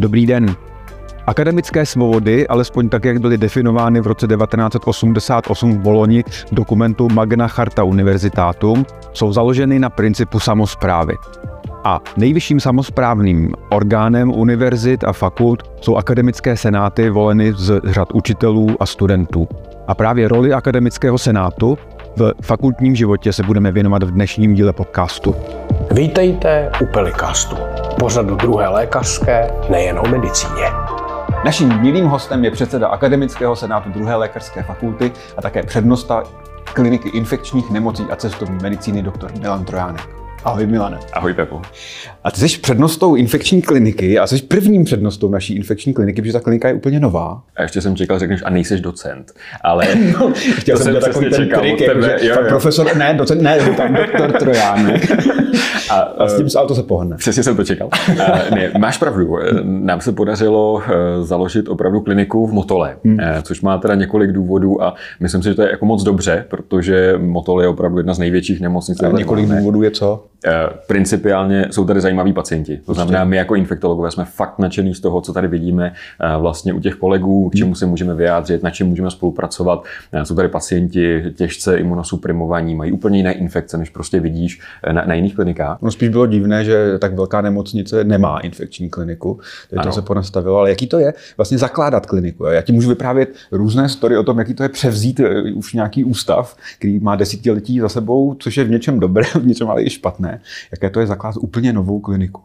Dobrý den. Akademické svobody, alespoň tak, jak byly definovány v roce 1988 v Boloni dokumentu Magna Charta Universitatum, jsou založeny na principu samozprávy. A nejvyšším samozprávným orgánem univerzit a fakult jsou akademické senáty voleny z řad učitelů a studentů. A právě roli akademického senátu v fakultním životě se budeme věnovat v dnešním díle podcastu. Vítejte u Pelikastu, pořadu druhé lékařské, nejen o medicíně. Naším milým hostem je předseda Akademického senátu druhé lékařské fakulty a také přednosta kliniky infekčních nemocí a cestovní medicíny dr. Milan Trojánek. Ahoj Milane. Ahoj Pepo. A ty jsi přednostou infekční kliniky a jsi prvním přednostou naší infekční kliniky, protože ta klinika je úplně nová. A ještě jsem čekal, řekneš, a nejseš docent. Ale no, chtěl jsem to takový ten trik, tebe, jako, jo, jo. profesor, ne, docent, ne, tam doktor Trojánek. A, a, s tím ale to se pohne. Přesně jsem to čekal. a, ne, máš pravdu. Nám se podařilo eh, založit opravdu kliniku v Motole, hmm. Eh, což má teda několik důvodů a myslím si, že to je jako moc dobře, protože Motole je opravdu jedna z několik nemocnic. A několik důvodů je co? Eh, principiálně jsou tady zajímaví pacienti. To znamená, my jako infektologové jsme fakt nadšení z toho, co tady vidíme eh, vlastně u těch kolegů, k čemu se můžeme vyjádřit, na čem můžeme spolupracovat. Eh, jsou tady pacienti těžce imunosuprimovaní, mají úplně jiné infekce, než prostě vidíš na, na jiných klinikách. No spíš bylo divné, že tak velká nemocnice nemá infekční kliniku, takže to se ponastavilo, ale jaký to je vlastně zakládat kliniku? Já ti můžu vyprávět různé story o tom, jaký to je převzít už nějaký ústav, který má desetiletí za sebou, což je v něčem dobré, v něčem ale i špatné jaké to je zakládat úplně novou kliniku?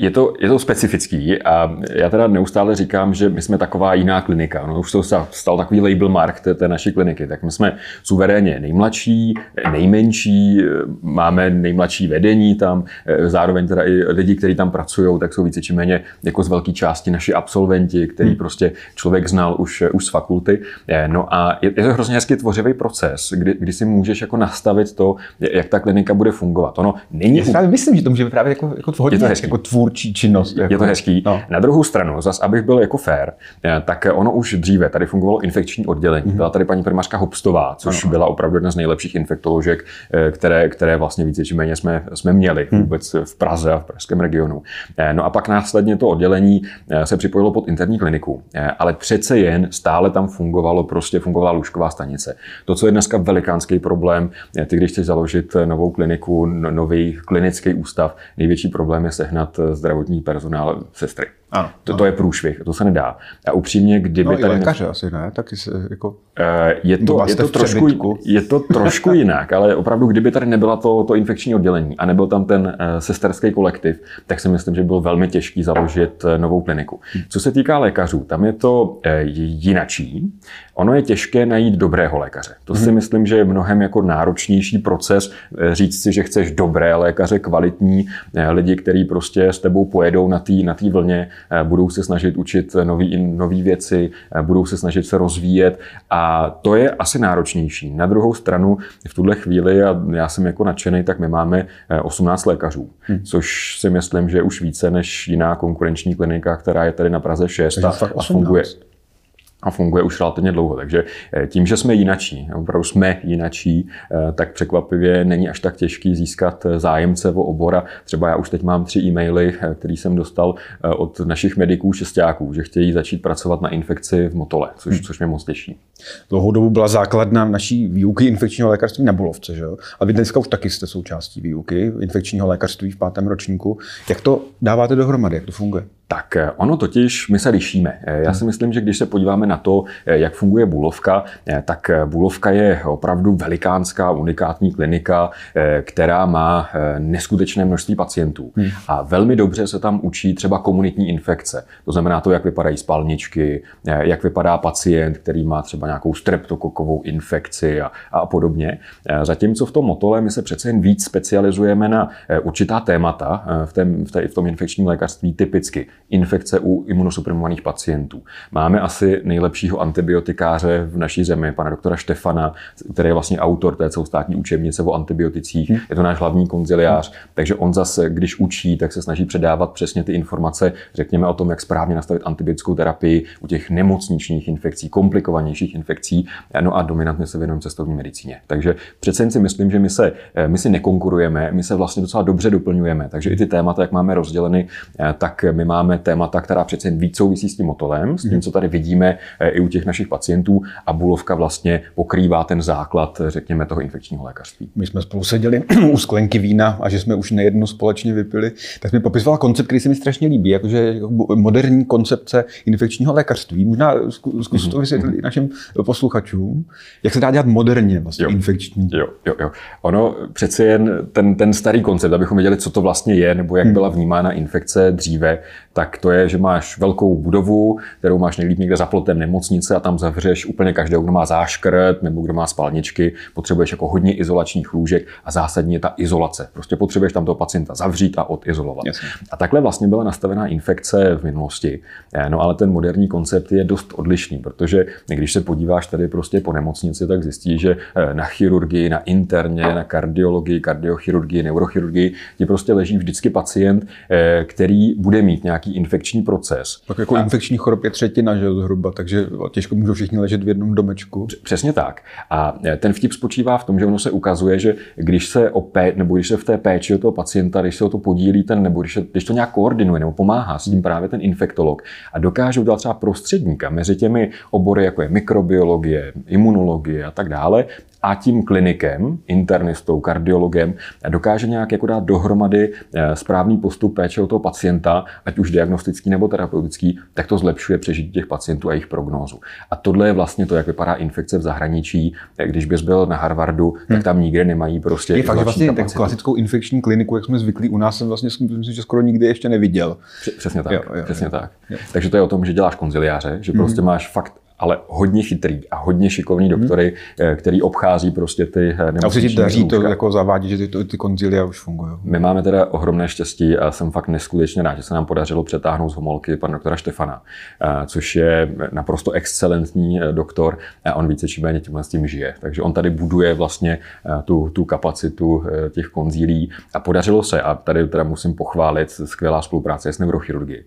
Je to, je to specifický a já teda neustále říkám, že my jsme taková jiná klinika. No, už to stal takový label mark té, té naší kliniky. Tak my jsme suverénně nejmladší, nejmenší, máme nejmladší vedení tam, zároveň teda i lidi, kteří tam pracují, tak jsou více či méně jako z velké části naši absolventi, který hmm. prostě člověk znal už, už z fakulty. No a je, je to hrozně hezký tvořivý proces, kdy, kdy si můžeš jako nastavit to, jak ta klinika bude fungovat. Ono není... Já si myslím, že to může vyprávět jako, jako, to hezký. jako tvůr tvůrčí činnost. Jako, je to hezký. No. Na druhou stranu, zas abych byl jako fair, eh, tak ono už dříve tady fungovalo infekční oddělení. Mm-hmm. Byla tady paní primářka Hopstová, což ano. byla opravdu jedna z nejlepších infektoložek, eh, které, které vlastně více či méně jsme, jsme měli mm. vůbec v Praze a v pražském regionu. Eh, no a pak následně to oddělení se připojilo pod interní kliniku, ale přece jen stále tam fungovalo, prostě fungovala lůžková stanice. To, co je dneska velikánský problém, ty když chceš založit novou kliniku, no, nový klinický ústav, největší problém je sehnat zdravotní personál, sestry. Ano, to, ano. to je průšvih, to se nedá. A upřímně, kdyby no, tady... lékaře asi ne, taky se jako... Eh, je to, je to, trošku, je to trošku jinak, ale opravdu, kdyby tady nebyla to, to infekční oddělení a nebyl tam ten uh, sesterský kolektiv, tak si myslím, že bylo velmi těžké založit uh, novou kliniku. Hmm. Co se týká lékařů, tam je to uh, jinačí. Ono je těžké najít dobrého lékaře. To si hmm. myslím, že je mnohem jako náročnější proces říct si, že chceš dobré lékaře, kvalitní lidi, kteří prostě s tebou pojedou na té na vlně, Eh, budou se snažit učit nové věci, eh, budou se snažit se rozvíjet a to je asi náročnější. Na druhou stranu v tuhle chvíli, a já jsem jako nadšený, tak my máme 18 eh, lékařů, hmm. což si myslím, že je už více než jiná konkurenční klinika, která je tady na Praze 6 a, a funguje a funguje už relativně dlouho. Takže eh, tím, že jsme jinačí, opravdu jsme jinačí, eh, tak překvapivě není až tak těžký získat eh, zájemce o obora. Třeba já už teď mám tři e-maily, který jsem dostal od našich mediků šestáků, že chtějí začít pracovat na infekci v Motole, což, hmm. což mě moc těší. Dlouhou dobu byla základna naší výuky infekčního lékařství na Bulovce, že jo? A vy dneska už taky jste součástí výuky infekčního lékařství v pátém ročníku. Jak to dáváte dohromady, jak to funguje? Tak eh, ono totiž, my se lišíme. Eh, já si hmm. myslím, že když se podíváme na to, eh, jak funguje Bulovka, tak Bulovka je opravdu velikánská, unikátní klinika, která má neskutečné množství pacientů. Hmm. A velmi dobře se tam učí třeba komunitní infekce. To znamená to, jak vypadají spalničky, jak vypadá pacient, který má třeba nějakou streptokokovou infekci a, a podobně. Zatímco v tom motole my se přece jen víc specializujeme na určitá témata v, tém, v, té, v tom infekčním lékařství typicky infekce u imunosuprimovaných pacientů. Máme asi nejlepšího antibiotikáře v naší zemi, pana doktora Štefana, který je vlastně autor té celostátní učebnice o antibioticích. Hmm. Je to náš hlavní konziliář, hmm. takže on zase, když učí, tak se snaží předávat přesně ty informace, řekněme o tom, jak správně nastavit antibiotickou terapii u těch nemocničních infekcí, komplikovanějších infekcí, no a dominantně se věnujeme cestovní medicíně. Takže přece jen si myslím, že my, se, my si nekonkurujeme, my se vlastně docela dobře doplňujeme. Takže i ty témata, jak máme rozděleny, tak my máme témata, která přece jen víc souvisí s tím motolem, s tím, co tady vidíme i u těch našich pacientů a bulovka vlastně pokrývá ten základ, řekněme, toho infekčního lékařství. My jsme spolu seděli u sklenky vína a že jsme už nejedno společně vypili, tak mi popisoval koncept, který se mi strašně líbí, jakože moderní koncepce infekčního lékařství. Možná zkus to mhm. vysvětlit našim posluchačům, jak se dá dělat moderně vlastně jo. infekční. Jo, jo, jo. Ono přeci jen ten, ten starý koncept, abychom věděli, co to vlastně je, nebo jak hmm. byla vnímána infekce dříve, tak to je, že máš velkou budovu, kterou máš nejlíp někde za plotem nemocnice a tam zavřeš úplně každého, kdo má záškrt nebo kdo má spalničky. Potřebuješ jako hodně izolačních lůžek a zásadně je ta izolace. Prostě potřebuješ tam toho pacienta zavřít a odizolovat. Jasně. A takhle vlastně byla nastavená infekce v minulosti. Eh, no ale ten moderní koncept je dost odlišný, protože když se podíváš tady prostě po nemocnici, tak zjistíš, že eh, na chirurgii, na interně, na kardiologii, kardiochirurgii, neurochirurgii ti prostě leží vždycky pacient, eh, který bude mít nějaký infekční proces. Tak jako a... infekční chorob je třetina, že zhruba, takže těžko můžou všichni ležet v jednom domečku. Přesně tak. A ten vtip spočívá v tom, že ono se ukazuje, že když se o pé, nebo když se v té péči o toho pacienta, když se o to podílí ten, nebo když, když to nějak koordinuje nebo pomáhá s tím právě ten infektolog a dokáže udělat třeba prostředníka mezi těmi obory, jako je mikrobiologie, imunologie a tak dále, a tím klinikem, internistou, kardiologem dokáže nějak jako dát dohromady eh, správný postup péče o toho pacienta, ať už diagnostický nebo terapeutický, tak to zlepšuje přežití těch pacientů a jejich prognózu. A tohle je vlastně to, jak vypadá infekce v zahraničí. Když bys byl na Harvardu, tak hmm. tam nikde nemají prostě. Je fakt, že vlastně tak klasickou infekční kliniku, jak jsme zvyklí u nás, jsem vlastně myslím, že skoro nikdy ještě neviděl. Přesně tak. Jo, jo, přesně jo. tak. Jo. Takže to je o tom, že děláš konziliáře, že hmm. prostě máš fakt ale hodně chytrý a hodně šikovný mhm. doktory, hmm. který obchází prostě ty nemocniční A se ti daří to jako zavádí, že ty, ty konzilia už fungují. My máme teda ohromné štěstí a jsem fakt neskutečně rád, že se nám podařilo přetáhnout z homolky pana doktora Štefana, eh, což je naprosto excelentní eh, doktor a on více či méně tímhle s tím žije. Takže on tady buduje vlastně tu, tu kapacitu těch konzílí a podařilo se, a tady teda musím pochválit, skvělá spolupráce s neurochirurgií.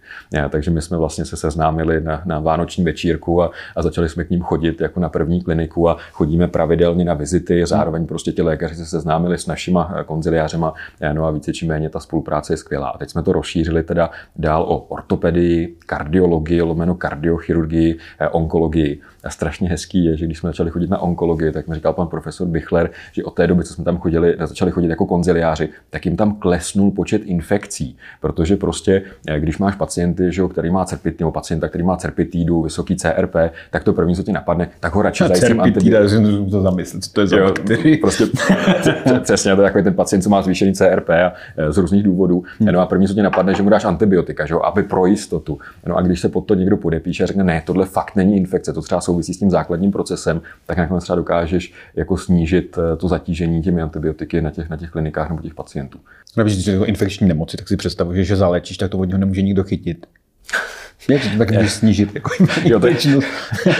Takže my jsme vlastně se seznámili na, na vánoční večírku a, a začali jsme k ním chodit jako na první kliniku a chodíme pravidelně na vizity. Zároveň prostě ti lékaři se seznámili s našima eh, konziliářema, eh, no a více či méně ta spolupráce je skvělá. A teď jsme to rozšířili teda dál o ortopedii, kardiologii, lomeno kardiochirurgii, eh, onkologii. A strašně hezký je, že když jsme začali chodit na onkologii, tak mi říkal pan profesor Bichler, že od té doby, co jsme tam chodili, začali chodit jako konziliáři, tak jim tam klesnul počet infekcí, protože prostě, když máš pacienty, že, který má cerpit, nebo pacienta, který má cerpitídu, vysoký CRP, tak to první, co ti napadne, tak ho radši zajistím antibiotikum. to zamyslet, co to je za jo, prostě, Přesně, to je takový ten pacient, co má zvýšený CRP a e, z různých důvodů. Hmm. No a první, co ti napadne, že mu dáš antibiotika, že aby pro jistotu. No a když se pod to někdo podepíše a řekne, ne, tohle fakt není infekce, to třeba souvisí s tím základním procesem, tak nakonec třeba dokážeš jako snížit e, to zatížení těmi antibiotiky na těch, na těch klinikách nebo těch pacientů. Když jsi infekční nemoci, tak si představuješ, že zalečíš, tak to od něho nemůže nikdo chytit. Jak to tak můžeš snížit? Jako jo, to je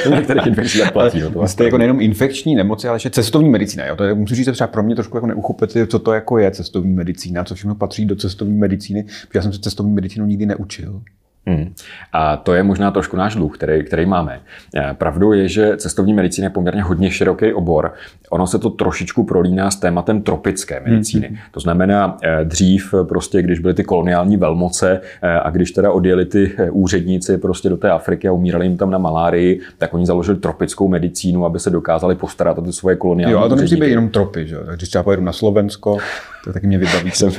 některých infekcí tak platí. No, to jste jako nejenom infekční nemoci, ale ještě cestovní medicína. Jo? To je, musím říct, třeba pro mě trošku jako neuchopit, co to jako je cestovní medicína, co všechno patří do cestovní medicíny, protože já jsem se cestovní medicínu nikdy neučil. Hmm. A to je možná trošku náš dluh, který, který máme. Eh, pravdou je, že cestovní medicína je poměrně hodně široký obor. Ono se to trošičku prolíná s tématem tropické medicíny. Hmm. To znamená, eh, dřív prostě, když byly ty koloniální velmoce eh, a když teda odjeli ty úředníci prostě do té Afriky a umírali jim tam na malárii, tak oni založili tropickou medicínu, aby se dokázali postarat o ty svoje koloniální Jo, ale to nemusí být jenom tropy, že? když třeba pojedu na Slovensko, to taky mě vybaví jsem,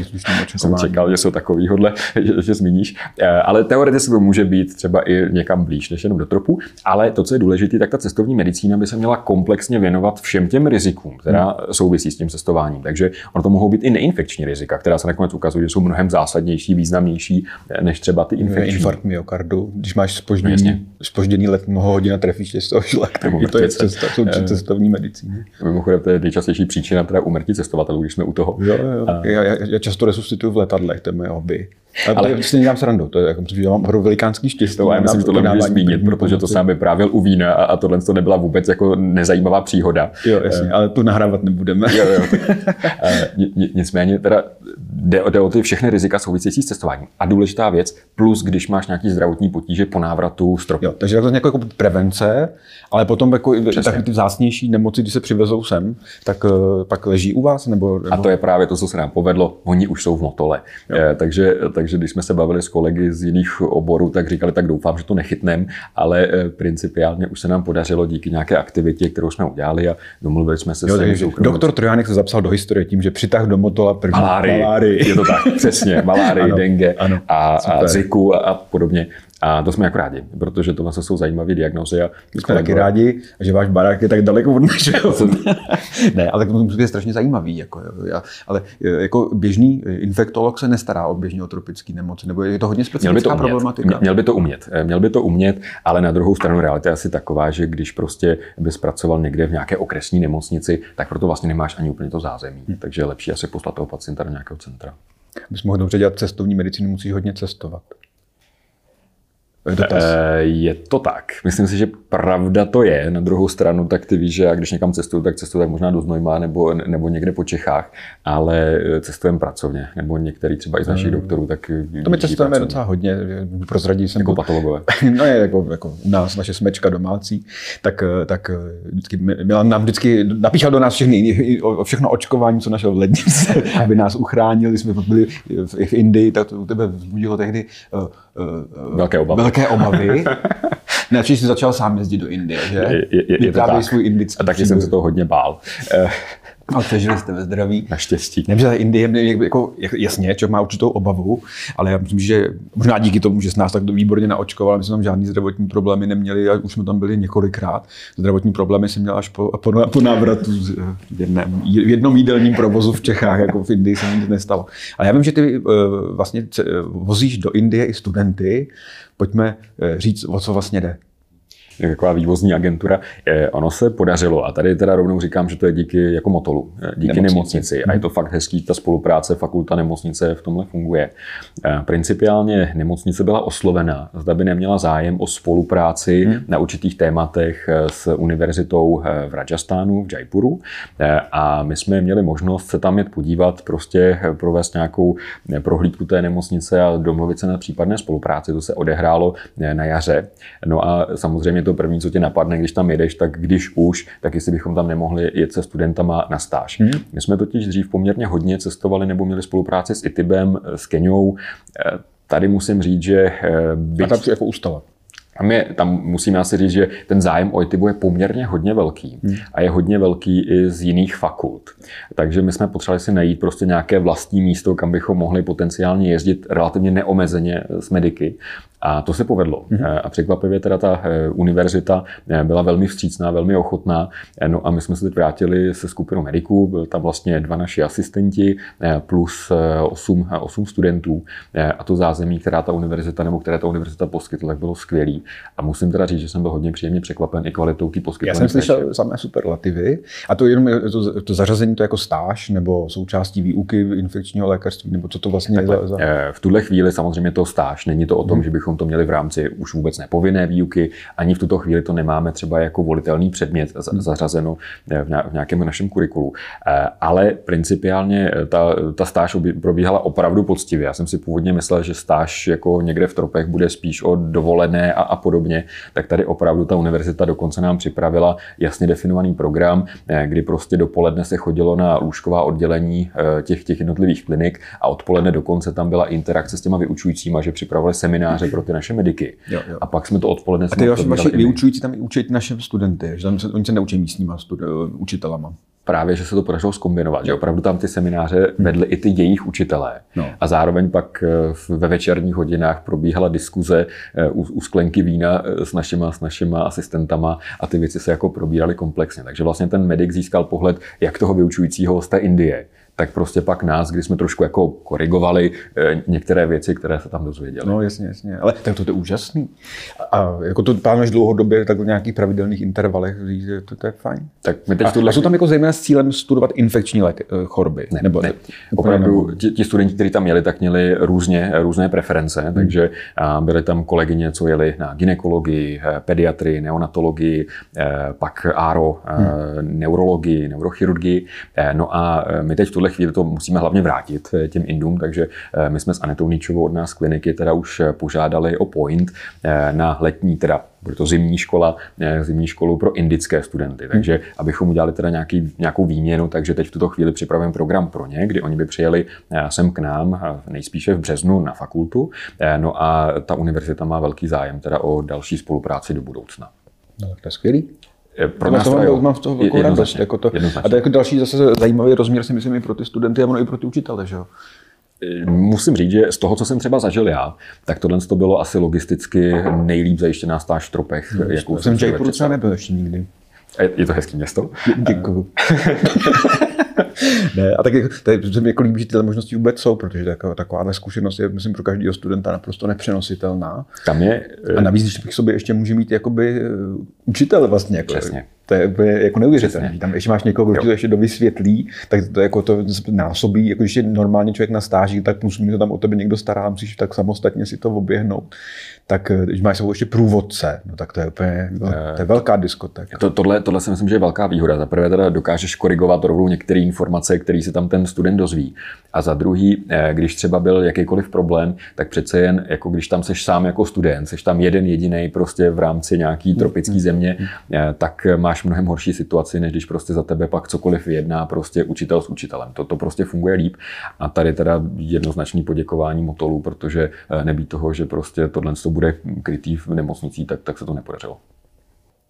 jsem čekal, že jsou takovýhodle, že, že zmíníš. Ale teoreticky se může být třeba i někam blíž než jenom do tropu, ale to, co je důležité, tak ta cestovní medicína by se měla komplexně věnovat všem těm rizikům, která hmm. souvisí s tím cestováním. Takže ono to mohou být i neinfekční rizika, která se nakonec ukazují, že jsou mnohem zásadnější, významnější než třeba ty infekční. Infarkt myokardu, když máš spoždění, no, spoždění let mnoho hodin a trefíš tě z toho šlak, tak to je cesta, jsou eh, cestovní medicíny. Mimochodem, to je nejčastější příčina teda umrtí cestovatelů, když jsme u toho. Jo, jo. A... Já, já, já, často resuscituju v letadlech, to je moje hobby. Ale, ale prostě dělám srandu, to je jako, protože já mám hru velikánský štěstí. To, já myslím, že tohle můžeš zmínit, protože to sám vyprávěl u vína a, a tohle to nebyla vůbec jako nezajímavá příhoda. Jo, jasně, uh, ale tu nahrávat nebudeme. Jo, jo. uh, nicméně teda jde, jde o ty všechny rizika související s cestováním. A důležitá věc, plus když máš nějaký zdravotní potíže po návratu z Jo, takže to je jako prevence, ale potom jako tak ty vzácnější nemoci, když se přivezou sem, tak uh, pak leží u vás? Nebo, nebo... A to je právě to, co se nám povedlo. Oni už jsou v motole. Uh, takže takže když jsme se bavili s kolegy z jiných oborů, tak říkali, tak doufám, že to nechytnem, ale eh, principiálně už se nám podařilo díky nějaké aktivitě, kterou jsme udělali a domluvili jsme se jo, s Doktor Trojánek se zapsal do historie tím, že přitah do motola první malárii. malárii. Je to tak, přesně. Malárii, dengue ano, a, a ziku a, a podobně. A to jsme jako rádi, protože to jsou zajímavé diagnózy. A jsme taky rádi, že váš barák je tak daleko od našeho. ne, ale to musí být strašně zajímavý. Jako, já, ale e, jako běžný infektolog se nestará o běžný tropické nemoci, nebo je to hodně specifická měl by to problematika? Měl by to umět, e, měl by to umět, ale na druhou stranu realita je asi taková, že když prostě bys pracoval někde v nějaké okresní nemocnici, tak proto vlastně nemáš ani úplně to zázemí. Hmm. Takže je lepší asi poslat toho pacienta do nějakého centra. Abys mohl dobře dělat cestovní medicínu, musíš hodně cestovat. Dotaz. Eh, je to tak. Myslím si, že pravda to je. Na druhou stranu, tak ty víš, že já když někam cestuju, tak cestuju tak možná do Znojma nebo, nebo někde po Čechách, ale cestujeme pracovně. Nebo některý třeba i z našich hmm. doktorů, tak To my cestujeme pracovně. docela hodně. Prozradí jsem. Jako patologové. no je jako, jako nás, naše smečka domácí. Tak, tak vždycky, Milan nám vždycky napíchal do nás všechny, o všechno očkování, co našel v lednici, aby nás uchránili. Jsme byli v Indii, tak to u tebe vzbudilo tehdy velké obavy velké obavy. Ne, si začal sám jezdit do Indie, že? Je, je, je to tak. svůj indický A taky jsem se toho hodně bál. A přežili jste ve zdraví. Naštěstí. Nevím, že Indie jako, jasně, člověk má určitou obavu, ale já myslím, že možná díky tomu, že s nás tak výborně naočkoval, my jsme tam žádný zdravotní problémy neměli a už jsme tam byli několikrát. Zdravotní problémy jsem měl až po, po, po návratu v jednom, v jednom jídelním provozu v Čechách, jako v Indii se nic nestalo. Ale já vím, že ty uh, vlastně vozíš do Indie i studenty. Pojďme uh, říct, o co vlastně jde taková vývozní agentura. Ono se podařilo a tady teda rovnou říkám, že to je díky jako motolu, díky nemocnici. nemocnici. A je to fakt hezký, ta spolupráce fakulta nemocnice v tomhle funguje. Principiálně nemocnice byla oslovena, zda by neměla zájem o spolupráci hmm. na určitých tématech s univerzitou v Rajastánu, v Jaipuru. A my jsme měli možnost se tam jet podívat, prostě provést nějakou prohlídku té nemocnice a domluvit se na případné spolupráci. To se odehrálo na jaře. No a samozřejmě to to první, co tě napadne, když tam jedeš, tak když už, tak jestli bychom tam nemohli jet se studentama na stáž. Hmm. My jsme totiž dřív poměrně hodně cestovali nebo měli spolupráci s ITIBem, s Keniou. Eh, tady musím říct, že... Byť... A tam jako ustala. Tam, je, tam musíme asi říct, že ten zájem o ITIBu je poměrně hodně velký hmm. a je hodně velký i z jiných fakult. Takže my jsme potřebovali si najít prostě nějaké vlastní místo, kam bychom mohli potenciálně jezdit relativně neomezeně s mediky. A to se povedlo. Mm-hmm. A překvapivě teda ta eh, univerzita eh, byla velmi vstřícná, velmi ochotná. No a my jsme se teď vrátili se skupinou mediků, byl tam vlastně dva naši asistenti plus osm, osm studentů. A to zázemí, která ta univerzita nebo které ta univerzita poskytla, tak bylo skvělý. A musím teda říct, že jsem byl hodně příjemně překvapen i kvalitou té poskytované Já jsem slyšel samé superlativy. A to jenom to, to zařazení to jako stáž nebo součástí výuky infekčního lékařství, nebo co to vlastně Takhle, je za, za... V tuhle chvíli samozřejmě to stáž. Není to o tom, hmm. že bychom bychom to měli v rámci už vůbec nepovinné výuky, ani v tuto chvíli to nemáme třeba jako volitelný předmět hmm. zařazeno v nějakém našem kurikulu. Eh, ale principiálně eh, ta, ta stáž probíhala opravdu poctivě. Já jsem si původně myslel, že stáž jako někde v tropech bude spíš o dovolené a, a podobně, tak tady opravdu ta univerzita dokonce nám připravila jasně definovaný program, eh, kdy prostě dopoledne se chodilo na lůžková oddělení těch, těch jednotlivých klinik a odpoledne dokonce tam byla interakce s těma vyučujícíma, že připravovali semináře pro ty naše mediky. Jo, jo. A pak jsme to odpoledne... A ty vaši, vaši vyučující tam i učí naše studenty, že tam se, oni se neučí místníma studi- učitelama právě, že se to podařilo zkombinovat, že opravdu tam ty semináře hmm. vedly i ty jejich učitelé. No. A zároveň pak eh, ve večerních hodinách probíhala diskuze eh, u, u sklenky vína eh, s našima, s našima asistentama a ty věci se jako probíraly komplexně. Takže vlastně ten medic získal pohled jak toho vyučujícího z té Indie, tak prostě pak nás, když jsme trošku jako korigovali eh, některé věci, které se tam dozvěděli. No jasně, jasně. Ale tak to, to je úžasný. A jako to plánuješ dlouhodobě, tak v nějakých pravidelných intervalech, to, to je fajn. Tak my teď a, tuhle... a jsou tam jako zejména s cílem studovat infekční léky, eh, choroby? Ne, nebo ne. Opravdu ti, ti, studenti, kteří tam měli, tak měli různě, různé preference, hmm. takže byly tam kolegyně, co jeli na ginekologii, eh, pediatrii, neonatologii, pak áro, hmm. neurologii, neurochirurgii. No a my teď v tuhle chvíli to musíme hlavně vrátit eh, těm Indům, takže eh, my jsme s Anetou Níčovou od nás kliniky teda už eh, požádali o point na letní, teda bude to zimní škola, zimní školu pro indické studenty. Hmm. Takže abychom udělali teda nějaký, nějakou výměnu, takže teď v tuto chvíli připravujeme program pro ně, kdy oni by přijeli sem k nám, nejspíše v březnu na fakultu. No a ta univerzita má velký zájem teda o další spolupráci do budoucna. No, to je skvělý. Pro nás to mám z toho velkou radost. Jako to. A to je jako další zase zajímavý rozměr si myslím i pro ty studenty a ono i pro ty učitele. Že jo? Musím říct, že z toho, co jsem třeba zažil já, tak tohle to bylo asi logisticky nejlíp zajištěná stáž v tropech. No, jakou jsem v Jaipuru třeba nebyl ještě nikdy. Je to hezký město? Děkuju. ne, a tak jako, to se mi jako líbí, že tyhle možnosti vůbec jsou, protože taková, taková zkušenost je, myslím, pro každého studenta naprosto nepřenositelná. Tam je... A navíc, když k sobě ještě může mít jakoby eh, učitel vlastně. Jako, Přesně. To je jako neuvěřitelné. Tam ještě máš někoho, kdo to ještě dovysvětlí, tak to, jako to násobí, jako když je normálně člověk na stáži, tak plus minus tam o tebe někdo stará, musíš tak samostatně si to oběhnout. Tak eh, když máš sebou ještě průvodce, no tak to je úplně, to je velká diskotéka. To, tohle, tohle si myslím, že je velká výhoda. Za prvé teda dokážeš korigovat rovnou některé informace, které si tam ten student dozví. A za druhý, eh, když třeba byl jakýkoliv problém, tak přece jen, jako když tam seš sám jako student, seš tam jeden jediný prostě v rámci nějaký tropické mm-hmm. země, eh, tak máš mnohem horší situaci, než když prostě za tebe pak cokoliv jedná prostě učitel s učitelem. To, to prostě funguje líp. A tady teda jednoznačný poděkování Motolu, protože eh, nebýt toho, že prostě tohle bude krytý v nemocnicí, tak, tak se to nepodařilo.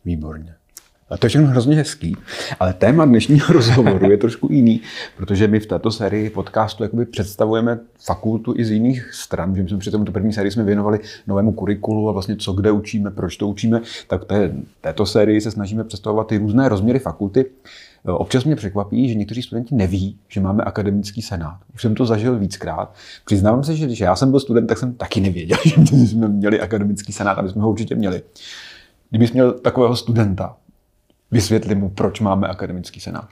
Výborně. A to je všechno hrozně hezký, ale téma dnešního rozhovoru je trošku jiný, protože my v této sérii podcastu jakoby představujeme fakultu i z jiných stran. Že my jsme při tomto první sérii jsme věnovali novému kurikulu a vlastně co kde učíme, proč to učíme, tak té, této sérii se snažíme představovat ty různé rozměry fakulty. Občas mě překvapí, že někteří studenti neví, že máme akademický senát. Už jsem to zažil víckrát. Přiznávám se, že když já jsem byl student, tak jsem taky nevěděl, že jsme měli akademický senát a my jsme ho určitě měli. Kdybys měl takového studenta, Vysvětli mu, proč máme akademický senát.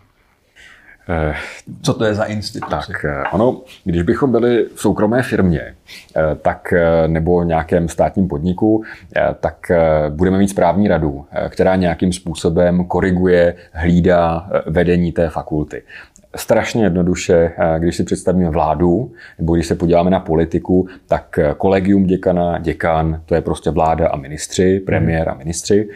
Eh, Co to je za instituci? Tak eh, ono, když bychom byli v soukromé firmě, eh, tak nebo nějakém státním podniku, tak budeme mít správní radu, která nějakým způsobem koriguje, hlídá vedení té fakulty. Strašně jednoduše, když si představíme vládu, nebo když se podíváme na politiku, tak kolegium děkana, děkan, to je prostě vláda a ministři, premiér a ministři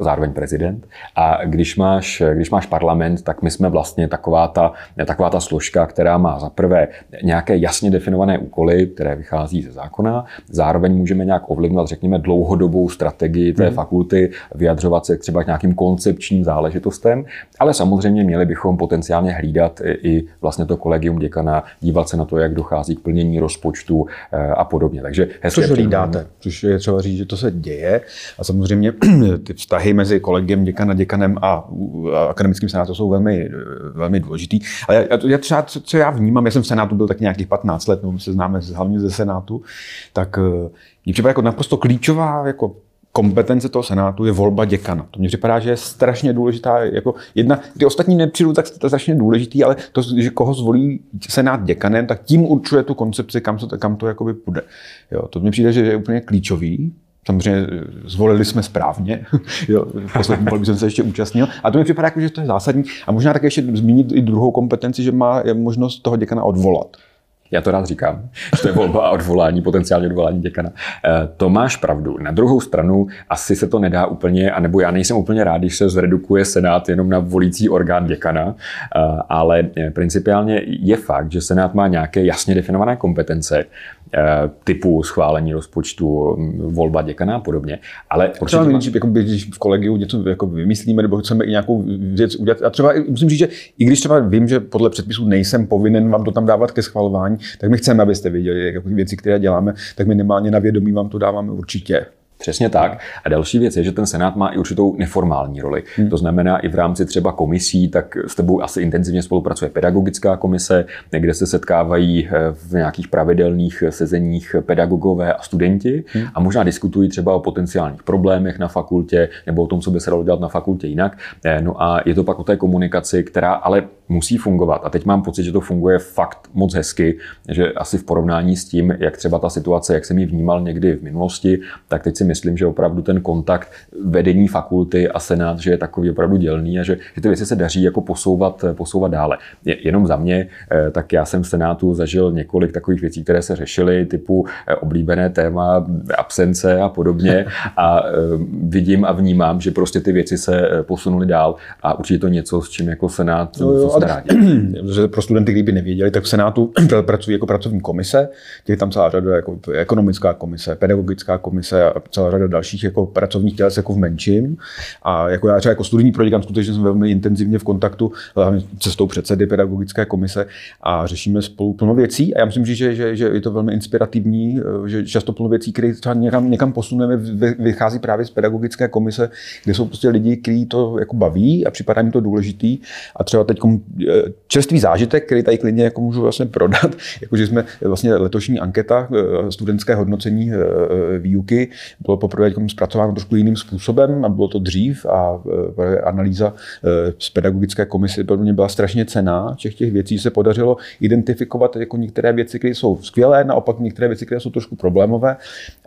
zároveň prezident. A když máš, když máš parlament, tak my jsme vlastně taková ta, taková ta složka, která má za prvé nějaké jasně definované úkoly, které vychází ze zákona. Zároveň můžeme nějak ovlivňovat, řekněme, dlouhodobou strategii té hmm. fakulty, vyjadřovat se třeba k nějakým koncepčním záležitostem, ale samozřejmě měli bychom potenciálně hlídat i vlastně to kolegium děkana, dívat se na to, jak dochází k plnění rozpočtu eh, a podobně. Takže hezké Což hlídáte, což je třeba říct, že to se děje a samozřejmě ty vztahy vztahy mezi kolegiem, děkanem, děkanem a akademickým senátem jsou velmi, velmi důležitý. Ale já, já třeba, co, co já vnímám, já jsem v senátu byl tak nějakých 15 let, no, my se známe hlavně ze senátu, tak eh, mně připadá jako naprosto klíčová jako kompetence toho senátu je volba děkana. To mně připadá, že je strašně důležitá. Jako jedna, ty ostatní nepřijdu tak strašně důležitý, ale to, že koho zvolí senát děkanem, tak tím určuje tu koncepci, kam, to, kam to jakoby půjde. Jo, to mně přijde, že je úplně klíčový. Samozřejmě eh, zvolili jsme správně, jo, v posledním volbě jsem se ještě účastnil. A to mi připadá, jako, že to je zásadní. A možná také ještě zmínit i druhou kompetenci, že má možnost toho děkana odvolat. Já to rád říkám, že to je volba a odvolání, potenciálně odvolání děkana. Eh, to máš pravdu. Na druhou stranu asi se to nedá úplně, anebo já nejsem úplně rád, když se zredukuje Senát jenom na volící orgán děkana, eh, ale principiálně je fakt, že Senát má nějaké jasně definované kompetence, Eh, typu schválení rozpočtu, mm, volba děkana a podobně. Ale třeba my, jako když v kolegiu něco jako vymyslíme nebo chceme i nějakou věc udělat. A třeba musím říct, že i když třeba vím, že podle předpisů nejsem povinen vám to tam dávat ke schvalování, tak my chceme, abyste věděli jako věci, které děláme, tak minimálně na vědomí vám to dáváme určitě. Přesně tak. A další věc je, že ten Senát má i určitou neformální roli. Hmm. To znamená, i v rámci třeba komisí, tak s tebou asi intenzivně spolupracuje pedagogická komise, kde se setkávají eh, v nějakých pravidelných sezeních pedagogové a studenti hmm. a možná diskutují třeba o potenciálních problémech na fakultě nebo o tom, co by se dalo dělat na fakultě jinak. Eh, no a je to pak o té komunikaci, která ale musí fungovat. A teď mám pocit, že to funguje fakt moc hezky, že asi v porovnání s tím, jak třeba ta situace, jak jsem ji vnímal někdy v minulosti, tak teď si myslím, že opravdu ten kontakt vedení fakulty a senát, že je takový opravdu dělný a že, že ty věci se daří jako posouvat, posouvat dále. Je, jenom za mě, eh, tak já jsem v senátu zažil několik takových věcí, které se řešily, typu eh, oblíbené téma absence a podobně a eh, vidím a vnímám, že prostě ty věci se posunuly dál a určitě to něco, s čím jako senát no, jo, jsme rádi. Pro studenty, kdyby nevěděli, tak v senátu pracují jako pracovní komise, těch tam celá řada jako ekonomická komise, pedagogická komise a celá řada dalších jako pracovních těles jako v menším. A jako já třeba jako studijní proděkan skutečně jsem velmi intenzivně v kontaktu hlavně cestou předsedy pedagogické komise a řešíme spolu plno věcí. A já myslím, že, že, že je to velmi inspirativní, že často plno věcí, které třeba někam, někam posuneme, vychází právě z pedagogické komise, kde jsou prostě lidi, kteří to jako baví a připadá mi to důležitý. A třeba teď čerstvý zážitek, který tady klidně jako můžu vlastně prodat, jakože jsme vlastně letošní anketa, eh, studentské hodnocení eh, výuky, bylo poprvé zpracováno trošku jiným způsobem a bylo to dřív a eh, analýza z pedagogické komise pro mě byla strašně cená. Všech těch věcí se podařilo identifikovat jako některé věci, které jsou skvělé, naopak některé věci, které jsou trošku problémové.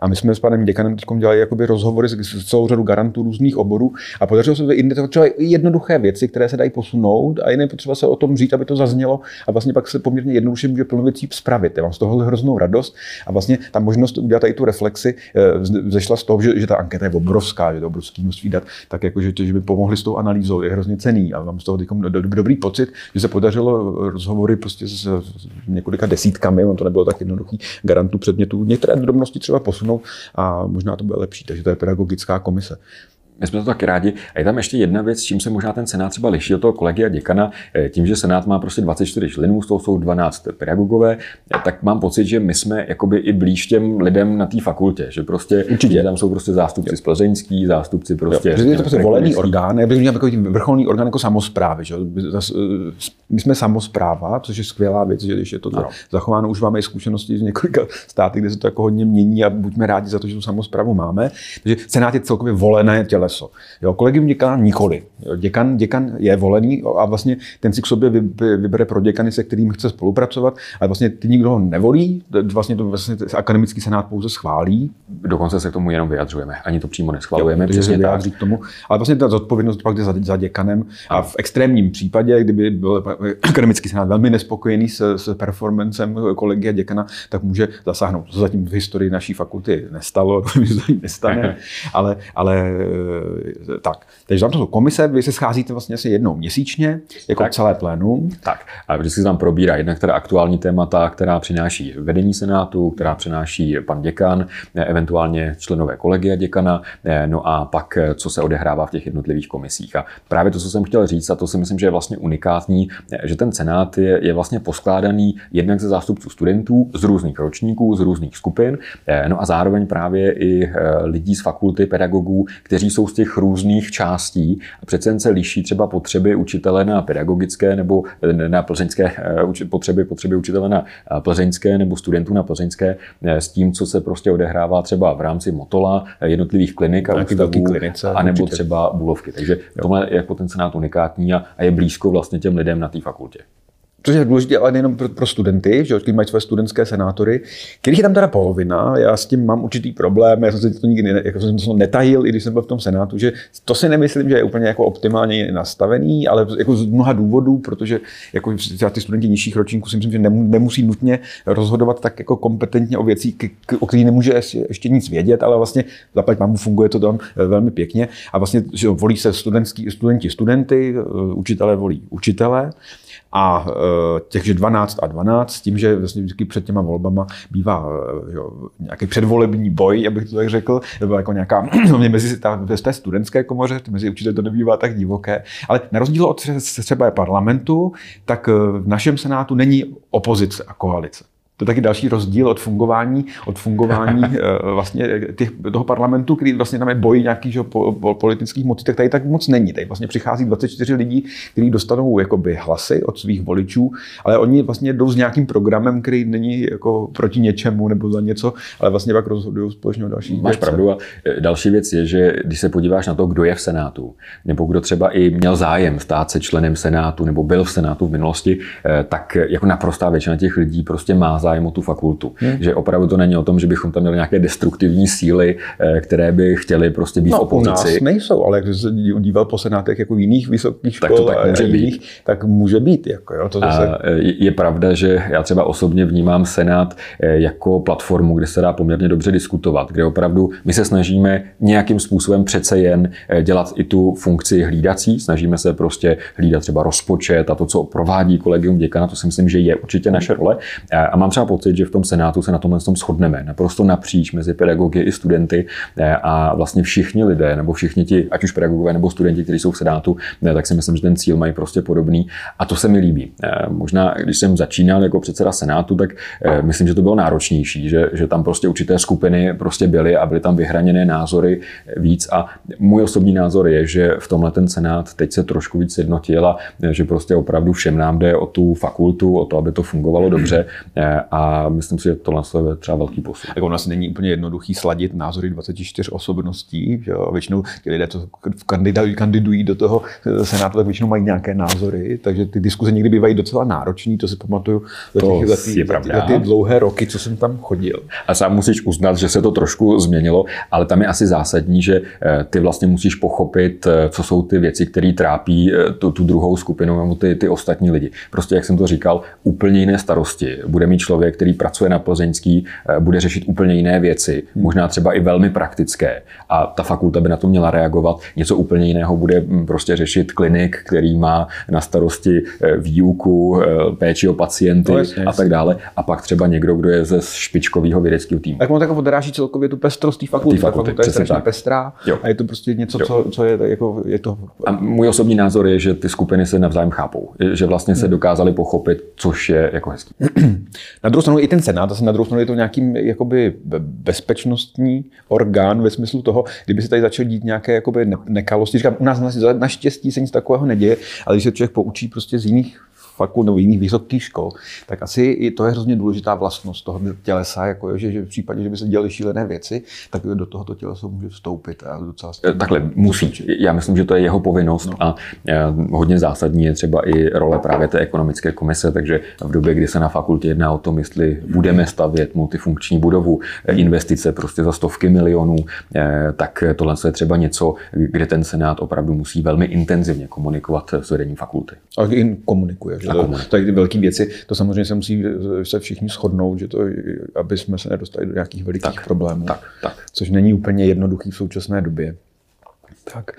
A my jsme s panem děkanem teď dělali jakoby rozhovory s celou řadu garantů různých oborů a podařilo se identifikovat jednoduché věci, které se dají posunout a jiné potřeba se o tom říct, aby to zaznělo a vlastně pak se poměrně jednoduše může plno věcí spravit. Já mám z toho hroznou radost a vlastně ta možnost udělat tady tu reflexi eh, zešla z toho, že, že ta anketa je obrovská, že to obrovské množství dat, tak jako, že, že by pomohli s tou analýzou, je hrozně cený a mám z toho do, do, dobrý pocit, že se podařilo rozhovory prostě s, s několika desítkami, on to nebylo tak jednoduchý, garantů předmětů, některé drobnosti třeba posunout a možná to bude lepší, takže to je pedagogická komise. My jsme to taky rádi. A je tam ještě jedna věc, čím se možná ten senát třeba liší od toho kolegy a děkana. Eh, tím, že senát má prostě 24 členů, z toho jsou 12 pedagogové, eh, tak mám pocit, že my jsme jakoby i blíž těm lidem na té fakultě. Že prostě Určitě. tam jsou prostě zástupci jo. z Plzeňský, zástupci prostě. Jo, je to prostě volený orgán, já bych měl takový vrcholný orgán jako samozprávy. Že? My jsme samozpráva, což je skvělá věc, že když je to ano. zachováno, už máme i zkušenosti z několika států, kde se to jako hodně mění a buďme rádi za to, že tu samozprávu máme. Takže senát je celkově volené těle těleso. Jo, kolegium děkana nikoli. Jo, děkan, děkan je volený a vlastně ten si k sobě vybere pro děkany, se kterým chce spolupracovat, ale vlastně ty nikdo ho nevolí, vlastně to vlastně akademický senát pouze schválí. Dokonce se k tomu jenom vyjadřujeme, ani to přímo neschvalujeme. Jo, se vyjádří k tomu. Ale vlastně ta zodpovědnost pak jde za, za děkanem a v extrémním případě, kdyby byl akademický senát velmi nespokojený s, s performancem kolegy a děkana, tak může zasáhnout. To zatím v historii naší fakulty nestalo, to nestane, ale, ale tak. Takže tam to jsou komise, vy se scházíte vlastně asi jednou měsíčně, jako tak. celé plénum. Tak. A vždycky se tam probírá jednak teda aktuální témata, která přináší vedení Senátu, která přináší pan děkan, eh, eventuálně členové kolegia děkana, eh, no a pak, co se odehrává v těch jednotlivých komisích. A právě to, co jsem chtěl říct, a to si myslím, že je vlastně unikátní, že ten Senát je, je vlastně poskládaný jednak ze zástupců studentů z různých ročníků, z různých skupin, no a zároveň právě i lidí z fakulty pedagogů, kteří jsou z těch různých částí. A přece jen se liší třeba potřeby učitele na pedagogické nebo na plzeňské eh, potřeby, potřeby učitele na eh, plzeňské nebo studentů na plzeňské eh, s tím, co se prostě odehrává třeba v rámci Motola, jednotlivých klinik a ústavů, a nebo třeba Bulovky. Takže tohle je jako ten senát unikátní a, a je blízko vlastně těm lidem na té fakultě což je důležité, ale nejenom pro, pro studenty, že kteří mají své studentské senátory, kterých je tam teda polovina. Já s tím mám určitý problém, já jsem si to nikdy ne, jako jsem to netajil, i když jsem byl v tom senátu, že to si nemyslím, že je úplně jako optimálně nastavený, ale jako z mnoha důvodů, protože jako ty studenti nižších ročníků si myslím, že nemusí nutně rozhodovat tak jako kompetentně o věcí, o kterých nemůže ještě nic vědět, ale vlastně zaplať mám, funguje to tam eh, velmi pěkně a vlastně že volí se studentský, studenti studenty, eh, učitelé volí učitele a e, těch 12 a 12, s tím, že vlastně vždycky před těma volbama bývá e, jo, nějaký předvolební boj, abych to tak řekl, nebo jako nějaká, mezi ta, v té studentské komoře, mezi určitě to nebývá tak divoké, ale na rozdíl od třeba parlamentu, tak e, v našem senátu není opozice a koalice. Je taky další rozdíl od fungování, od fungování vlastně těch, toho parlamentu, který vlastně tam je boj nějakých po, po, politických mocí, tak tady tak moc není. Tady vlastně přichází 24 lidí, kteří dostanou jakoby hlasy od svých voličů, ale oni vlastně jdou s nějakým programem, který není jako proti něčemu nebo za něco, ale vlastně pak rozhodují společně o dalších Máš pravdu. A další věc je, že když se podíváš na to, kdo je v Senátu, nebo kdo třeba i měl zájem stát se členem Senátu, nebo byl v Senátu v minulosti, eh, tak jako naprostá většina těch lidí prostě má zájem o tu fakultu. Hmm. Že opravdu to není o tom, že bychom tam měli nějaké destruktivní síly, eh, které by chtěly prostě být no, opozici. U nás nejsou, ale když se díval po senátech jako jiných vysokých škol, tak to tak může jiných, být. tak může být. Jako, jo, to zase... A eh, je pravda, že já třeba osobně vnímám Senát jako platformu, kde se dá poměrně dobře diskutovat, kde opravdu my se snažíme nějakým způsobem přece jen dělat i tu funkci hlídací, snažíme se prostě hlídat třeba rozpočet a to, co provádí kolegium děkana, to si myslím, že je určitě naše role. A mám třeba pocit, že v tom Senátu se na tomhle tom shodneme, naprosto napříč mezi pedagogy i studenty a vlastně všichni lidé, nebo všichni ti, ať už pedagogové nebo studenti, kteří jsou v Senátu, tak si myslím, že ten cíl mají prostě podobný. A to se mi líbí. Možná, když jsem začínal jako předseda Senátu, tak myslím, že to bylo náročnější, že, že tam prostě určité skupiny prostě byly a byly tam vyhraněné názory víc. A můj osobní názor je, že v tomhle ten Senát teď se trošku víc jednotil a že prostě opravdu všem nám jde o tu fakultu, o to, aby to fungovalo dobře a myslím si, že tohle je třeba velký posun. Jako u nás není úplně jednoduchý sladit názory 24 osobností, že jo? většinou ti lidé, co kandidují, kandidují do toho senátu, tak většinou mají nějaké názory, takže ty diskuze někdy bývají docela náročné, to si pamatuju za, těch, za, ty, za ty dlouhé roky, co jsem tam chodil. A sám musíš uznat, že se to trošku změnilo, ale tam je asi zásadní, že eh, ty vlastně musíš pochopit, eh, co jsou ty věci, které trápí eh, tu, tu druhou skupinu nebo ty, ty ostatní lidi. Prostě, jak jsem to říkal, úplně jiné starosti. Bude mít člověk, který pracuje na Plzeňský, bude řešit úplně jiné věci, možná třeba i velmi praktické. A ta fakulta by na to měla reagovat. Něco úplně jiného bude hm, prostě řešit klinik, který má na starosti výuku, péči o pacienty no, jasně, a tak dále. A pak třeba někdo, kdo je ze špičkového vědeckého týmu. Tak on tak odráží celkově tu pestrost té fakulty. fakulty. fakulta je strašně tak. pestrá jo. a je to prostě něco, co, co je, jako, je to... A můj osobní názor je, že ty skupiny se navzájem chápou. Že vlastně se hmm. dokázali pochopit, což je jako hezký. Na druhou stranu i ten Senát, zase na druhou stranu je to nějaký jakoby bezpečnostní orgán ve smyslu toho, kdyby se tady začal dít nějaké jakoby nekalosti. Říkám, u nás naštěstí se nic takového neděje, ale když se člověk poučí prostě z jiných fakult nebo jiných vysokých škol, tak asi i to je hrozně důležitá vlastnost toho tělesa, jako že, že v případě, že by se dělaly šílené věci, tak do tohoto tělesa může vstoupit. A docela Takhle musí. Já myslím, že to je jeho povinnost no. a hodně zásadní je třeba i role právě té ekonomické komise, takže v době, kdy se na fakultě jedná o tom, jestli budeme stavět multifunkční budovu, investice prostě za stovky milionů, eh, tak tohle je třeba něco, kde ten senát opravdu musí velmi intenzivně komunikovat s vedením fakulty. A komunikuje. Že to, to ty velké věci, to samozřejmě se musí se všichni shodnout, že to, aby jsme se nedostali do nějakých velikých tak, problémů. Tak, tak. Což není úplně jednoduchý v současné době. Tak.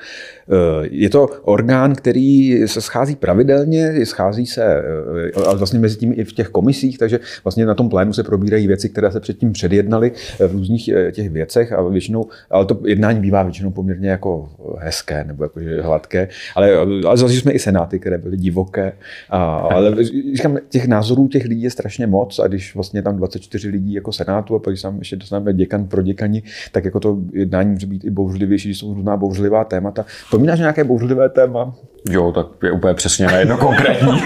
Eh, je to orgán, který se schází pravidelně, schází se eh, a vlastně mezi tím i v těch komisích, takže vlastně na tom plénu se probírají věci, které se předtím předjednaly v různých eh, těch věcech a většinou, ale to jednání bývá většinou poměrně jako hezké nebo jako hladké, ale, ale zažili jsme i senáty, které byly divoké, a, ale říkám, těch názorů těch lidí je strašně moc a když vlastně tam 24 lidí jako senátu a pak když tam ještě dostaneme děkan pro děkani, tak jako to jednání může být i bouřlivější, když jsou různá bouřlivá témata. Vzpomínáš nějaké bouřlivé téma? Jo, tak je úplně přesně na jedno konkrétní.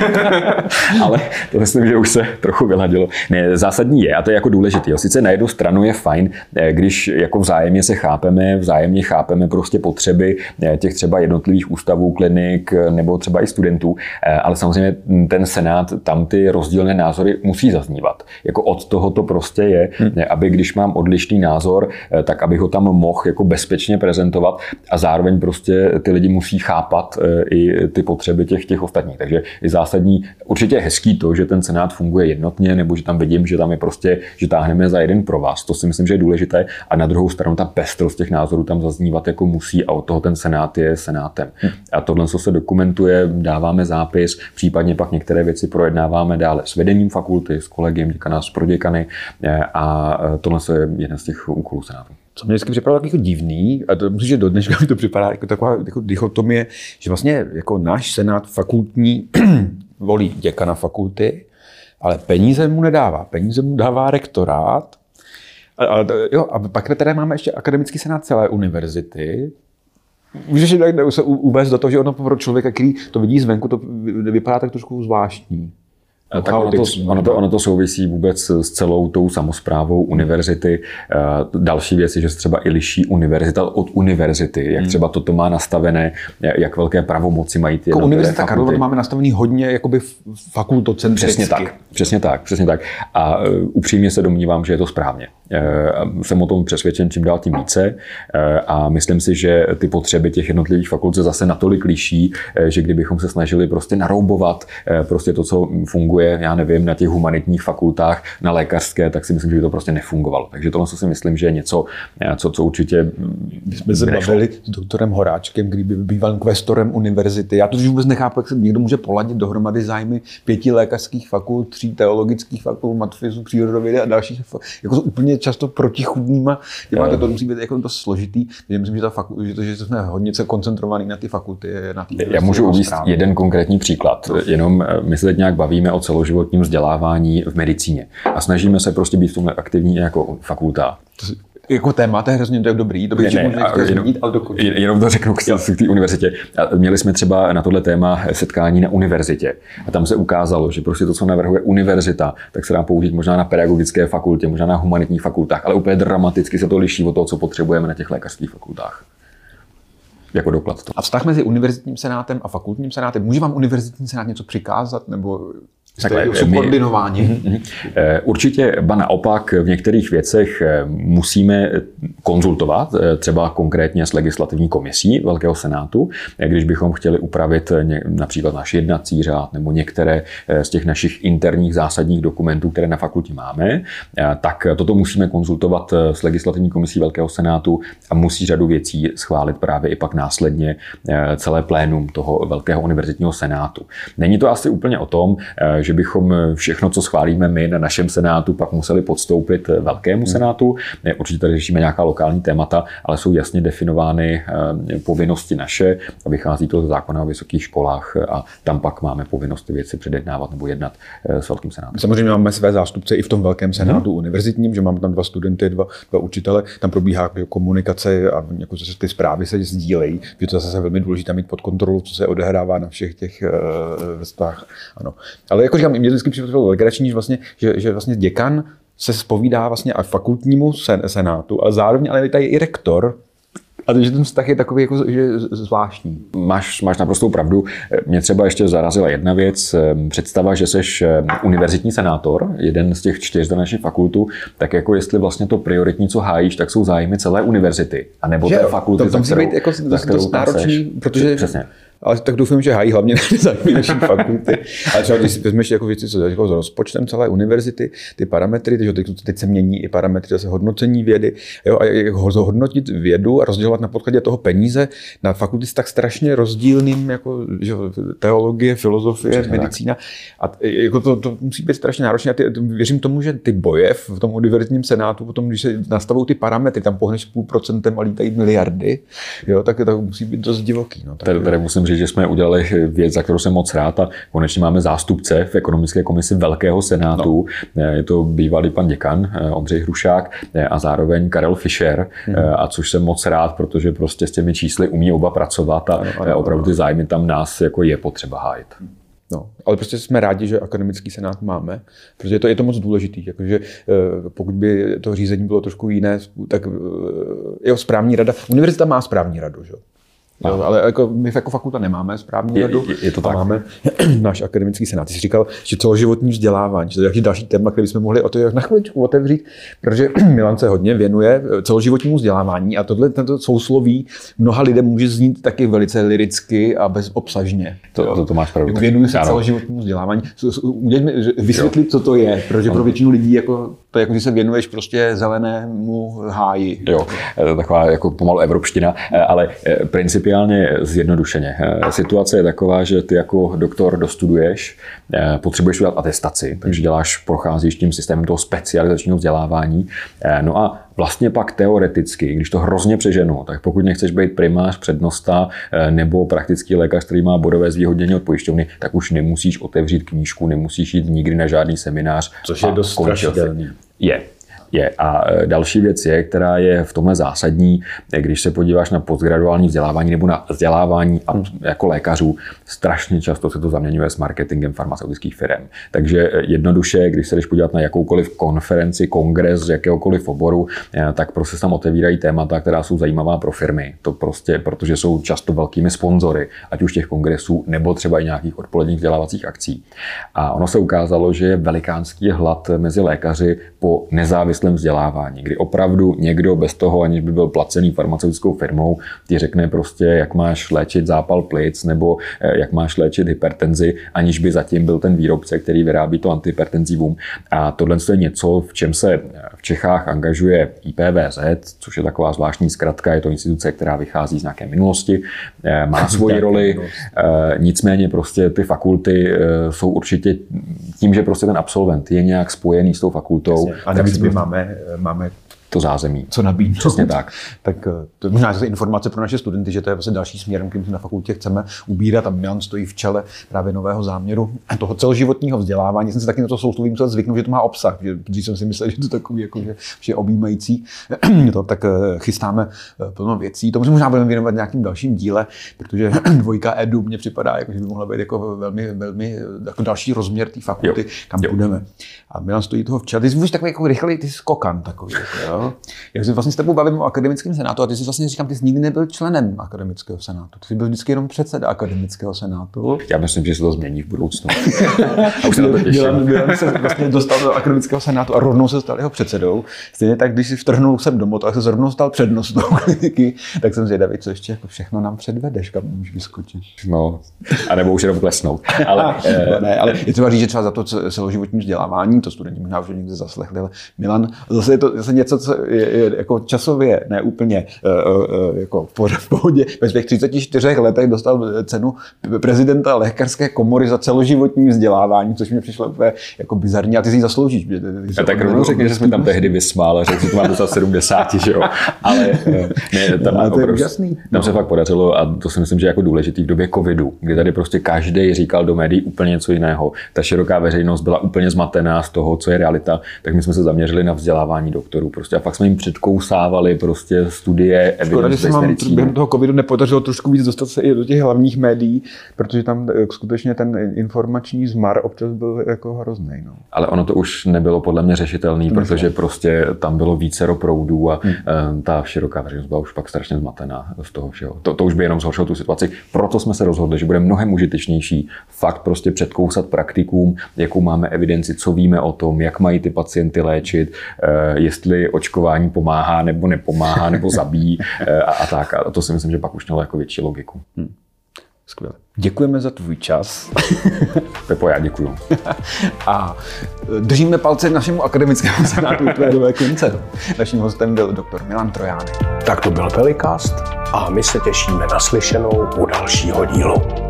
Ale to myslím, že už se trochu vyladilo. Ne, zásadní je, a to je jako důležité. Sice na jednu stranu je fajn, eh, když jako vzájemně se chápeme, vzájemně chápeme prostě potřeby eh, těch třeba jednotlivých ústavů, klinik eh, nebo třeba i studentů, ale samozřejmě ten senát, tam ty rozdílné názory musí zaznívat. Jako od toho to prostě je, hmm. aby když mám odlišný názor, tak abych ho tam mohl jako bezpečně prezentovat a zároveň prostě ty lidi musí chápat i ty potřeby těch, těch ostatních. Takže je zásadní, určitě je hezký to, že ten senát funguje jednotně, nebo že tam vidím, že tam je prostě, že táhneme za jeden pro vás. To si myslím, že je důležité. A na druhou stranu ta pestrost těch názorů tam zaznívat jako musí a od toho ten senát je senátem. Hm. A tohle, co se dokumentuje, dáváme zápis, případně pak některé věci projednáváme dále s vedením fakulty, s kolegiem, děkaná, s proděkany eh, a eh, tohle je jeden z těch úkolů senátu co mě vždycky připadalo jako divný, a to musím, že do dneška mi to připadá jako taková jako dichotomie, že vlastně jako náš senát fakultní volí děkana fakulty, ale peníze mu nedává. Peníze mu dává rektorát. A, a, jo, a pak tady máme ještě akademický senát celé univerzity, Můžeš se uvést do toho, že ono pro člověka, který to vidí zvenku, to vypadá tak trošku zvláštní. Tak ono to, ono, to, ono to souvisí vůbec s celou tou samozprávou univerzity. Eh, další věc je, že se třeba i liší univerzita od univerzity, jak hmm. třeba toto má nastavené, jak velké pravomoci mají ty Jako Univerzita Karlova máme nastavený hodně jakoby fakultocentricky. Přesně tak, přesně tak, přesně tak. A eh, upřímně se domnívám, že je to správně. Eh, jsem o tom přesvědčen čím dál tím více a myslím si, že ty potřeby těch jednotlivých fakult se zase natolik liší, že kdybychom se snažili prostě naroubovat prostě to, co funguje funguje, já nevím, na těch humanitních fakultách, na lékařské, tak si myslím, že by to prostě nefungovalo. Takže tohle si myslím, že je něco, co, co určitě. My jsme se bavili s doktorem Horáčkem, kdyby býval kvestorem univerzity. Já to vůbec nechápu, jak se někdo může poladit dohromady zájmy pěti lékařských fakult, tří teologických fakult, matfizu, přírodovědy a dalších. Jako jsou úplně často protichudnýma. Máte to musí být jako to složitý. Já myslím, že, ta fakult, že, to, že jsme hodně koncentrovaný na ty fakulty. Na ty Já můžu uvést jeden konkrétní příklad. Jenom eh, my se teď nějak bavíme o celoživotním vzdělávání v medicíně. A snažíme se prostě být v tomhle aktivní jako fakulta. Jako téma, to je hrozně to je dobrý, ne, že ne, a, jenom, zmínit, ale dokud. Jenom to řeknu k, k té univerzitě. Měli jsme třeba na tohle téma setkání na univerzitě a tam se ukázalo, že prostě to, co navrhuje univerzita, tak se dá použít možná na pedagogické fakultě, možná na humanitních fakultách, ale úplně dramaticky se to liší od toho, co potřebujeme na těch lékařských fakultách jako doklad. To. A vztah mezi univerzitním senátem a fakultním senátem, může vám univerzitní senát něco přikázat, nebo Takhle, subordinováni. My, mhm, mhm. eh, určitě, ba naopak, v některých věcech eh, musíme konzultovat, eh, třeba konkrétně s legislativní komisí Velkého senátu, když bychom chtěli upravit například náš jednací řád nebo některé z těch našich interních zásadních dokumentů, které na fakultě máme, tak toto musíme konzultovat s legislativní komisí Velkého senátu a musí řadu věcí schválit právě i pak následně celé plénum toho Velkého univerzitního senátu. Není to asi úplně o tom, že bychom všechno, co schválíme my na našem senátu, pak museli podstoupit velkému hmm. senátu. Určitě tady řešíme nějaká lokální témata, ale jsou jasně definovány eh, povinnosti naše a vychází to z zákona o vysokých školách a tam pak máme povinnost ty věci předjednávat nebo jednat eh, s velkým senátem. Samozřejmě máme své zástupce i v tom velkém senátu hmm. univerzitním, že máme tam dva studenty, dva, dva učitele, tam probíhá komunikace a jako ty zprávy se sdílejí, že to zase velmi důležité mít pod kontrolou, co se odehrává na všech těch uh, vrstvách. Ano. Ale jako říkám, mě vždycky připadalo legrační, že vlastně, že, že vlastně děkan se spovídá vlastně a fakultnímu sen, senátu, ale zároveň ale tady i rektor, a takže ten vztah je takový jako, že zvláštní. Máš, máš naprostou pravdu. Mě třeba ještě zarazila jedna věc. Představa, že jsi univerzitní senátor, jeden z těch čtyř naší fakultu, tak jako jestli vlastně to prioritní, co hájíš, tak jsou zájmy celé univerzity. A nebo že té fakulty, to, to musí být jako dost náročný, protože Přesně ale tak doufám, že hájí hlavně zájmy naší fakulty. Ale třeba když si vezmeš jako věci, co jako s rozpočtem celé univerzity, ty parametry, teď, teď se mění i parametry zase hodnocení vědy, jo, a jak hodnotit vědu a rozdělovat na podkladě toho peníze na fakulty s tak strašně rozdílným, jako že, teologie, filozofie, Přesně medicína. Tak. A jako to, to, musí být strašně náročné. A ty, věřím tomu, že ty boje v tom univerzitním senátu, potom, když se nastavují ty parametry, tam pohneš půl procentem a lítají miliardy, jo, tak to musí být dost divoký. No, tak, tady, tady musím říct, že jsme udělali věc, za kterou jsem moc rád a konečně máme zástupce v ekonomické komisi Velkého senátu. No. Je to bývalý pan děkan eh, Ondřej Hrušák eh, a zároveň Karel Fischer, hmm. a což jsem moc rád, protože prostě s těmi čísly umí oba pracovat a ano, ano, opravdu ty zájmy tam nás jako je potřeba hájit. No, ale prostě jsme rádi, že akademický senát máme, protože to je to moc důležitý. Jakože pokud by to řízení bylo trošku jiné, tak jeho správní rada, univerzita má správní radu, že? No. Ale jako my jako fakulta nemáme správní radu. Je, je to tak. Máme náš akademický senát. Ty jsi říkal, že celoživotní vzdělávání, že to je další téma, který bychom mohli o to na chviličku otevřít, protože Milan se hodně věnuje celoživotnímu vzdělávání a tohle tento sousloví mnoha lidem může znít taky velice liricky a bezobsažně. To, to, to máš pravdu. Věnuje se celoživotnímu vzdělávání. Vysvětlit, co to je, protože pro většinu lidí jako to je jako, když se věnuješ prostě zelenému háji. Jo, taková jako pomalu evropština, ale eh, principiálně zjednodušeně. Eh, situace je taková, že ty jako doktor dostuduješ, eh, potřebuješ udělat atestaci, takže děláš, procházíš tím systémem toho specializačního vzdělávání. No a vlastně pak teoreticky, když to hrozně přeženu, tak pokud nechceš být primář, přednosta eh, nebo praktický lékař, který má bodové zvýhodnění od pojišťovny, tak už nemusíš otevřít knížku, nemusíš jít nikdy na žádný seminář. Což je dost strašidelný. Je, je. A e, další věc je, která je v tomhle zásadní, když se podíváš na postgraduální vzdělávání nebo na vzdělávání hmm. jako lékařů, strašně často se to zaměňuje s marketingem farmaceutických firm. Takže e, jednoduše, když se jdeš podívat na jakoukoliv konferenci, kongres z jakéhokoliv oboru, e, tak prostě se tam otevírají témata, která jsou zajímavá pro firmy. To prostě, protože jsou často velkými sponzory, ať už těch kongresů nebo třeba i nějakých odpoledních vzdělávacích akcí. A ono se ukázalo, že je velikánský hlad mezi lékaři po nezávislém nezávislém vzdělávání, kdy opravdu někdo bez toho, aniž by byl placený farmaceutickou firmou, ti řekne prostě, jak máš léčit zápal plic nebo eh, jak máš léčit hypertenzi, aniž by zatím byl ten výrobce, který vyrábí to antihypertenzivum. A tohle je něco, v čem se v Čechách angažuje IPVZ, což je taková zvláštní zkratka, je to instituce, která vychází z nějaké minulosti, eh, má svoji roli, eh, nicméně prostě ty fakulty jsou určitě tím, že prostě ten absolvent je nějak spojený s tou fakultou. Jasně. A navíc my máme, máme to zázemí. Co nabídnout. Přesně tak. tak eh, to je možná zase informace pro naše studenty, že to je vlastně další směr, kterým na fakultě chceme ubírat a Milan stojí v čele právě nového záměru toho celoživotního vzdělávání. Jsem se taky na to sousloví musel zvyknout, že to má obsah, že, když jsem si myslel, že to je takový jako, že, že objímající, to, tak eh, chystáme eh, plno věcí. Tomu se možná budeme věnovat nějakým dalším díle, protože dvojka edu mně připadá, jako, že by mohla být jako velmi, velmi jako další rozměr té fakulty, jo. kam jo. budeme. A Milan stojí toho v čele. Ty jsi takový jako rychlý, ty skokan takový. Jako, jo? Já se vlastně s tebou bavím o akademickém senátu a ty jsi vlastně říkám, ty jsi nikdy nebyl členem akademického senátu. Ty jsi byl vždycky jenom předseda akademického senátu. Já myslím, že se to změní v budoucnu. a už se na to těším. Milan se vlastně dostal do akademického senátu a rovnou se stal jeho předsedou. Stejně tak, když si vtrhnul sem domů, tak se rovnou stal přednostou kliniky, tak jsem zvědavý, co ještě jako všechno nám předvedeš, kam můžeš vyskočit. No, a nebo už jenom klesnout. Ale, eh, ne, ale je třeba říct, že třeba za to celoživotní vzdělávání, to studenti možná už někde zaslechli, ale Milan, zase je to zase něco, co je, je jako časově ne úplně uh, uh, jako v pohodě. Ve svých 34 letech dostal cenu prezidenta lékařské komory za celoživotní vzdělávání, což mi přišlo úplně jako bizarní a ty si ji zasloužíš. Ty, ty a tak rovnou řekni, že jsme tam tehdy vysmál a řekl, že to mám dostat 70, že jo. Ale ne, tam, ale to je úžasný. Tam no. se fakt podařilo a to si myslím, že jako důležitý v době covidu, kdy tady prostě každý říkal do médií úplně něco jiného. Ta široká veřejnost byla úplně zmatená z toho, co je realita, tak my jsme se zaměřili na vzdělávání doktorů. Prostě a fakt jsme jim předkousávali prostě studie Škoda, že se vám během toho covidu nepodařilo trošku víc dostat se i do těch hlavních médií, protože tam eh, skutečně ten informační zmar občas byl jako hrozný. No. Ale ono to už nebylo podle mě řešitelný, protože prostě tam bylo více proudů a hmm. Eh, ta široká veřejnost byla už pak strašně zmatená z toho všeho. To, to už by jenom zhoršilo tu situaci. Proto jsme se rozhodli, že bude mnohem užitečnější fakt prostě předkousat praktikům, jakou máme evidenci, co víme o tom, jak mají ty pacienty léčit, eh, jestli očkování pomáhá nebo nepomáhá, nebo zabíjí eh, a, a tak. A to si myslím, že pak už mělo jako větší logiku. Hmm. Skvěle. Děkujeme za tvůj čas. Pepo, já děkuju. A eh, držíme palce našemu akademickému senátu Tvédové konce. Naším hostem byl doktor Milan Trojánek. Tak to byl Velikast a my se těšíme na slyšenou u dalšího dílu.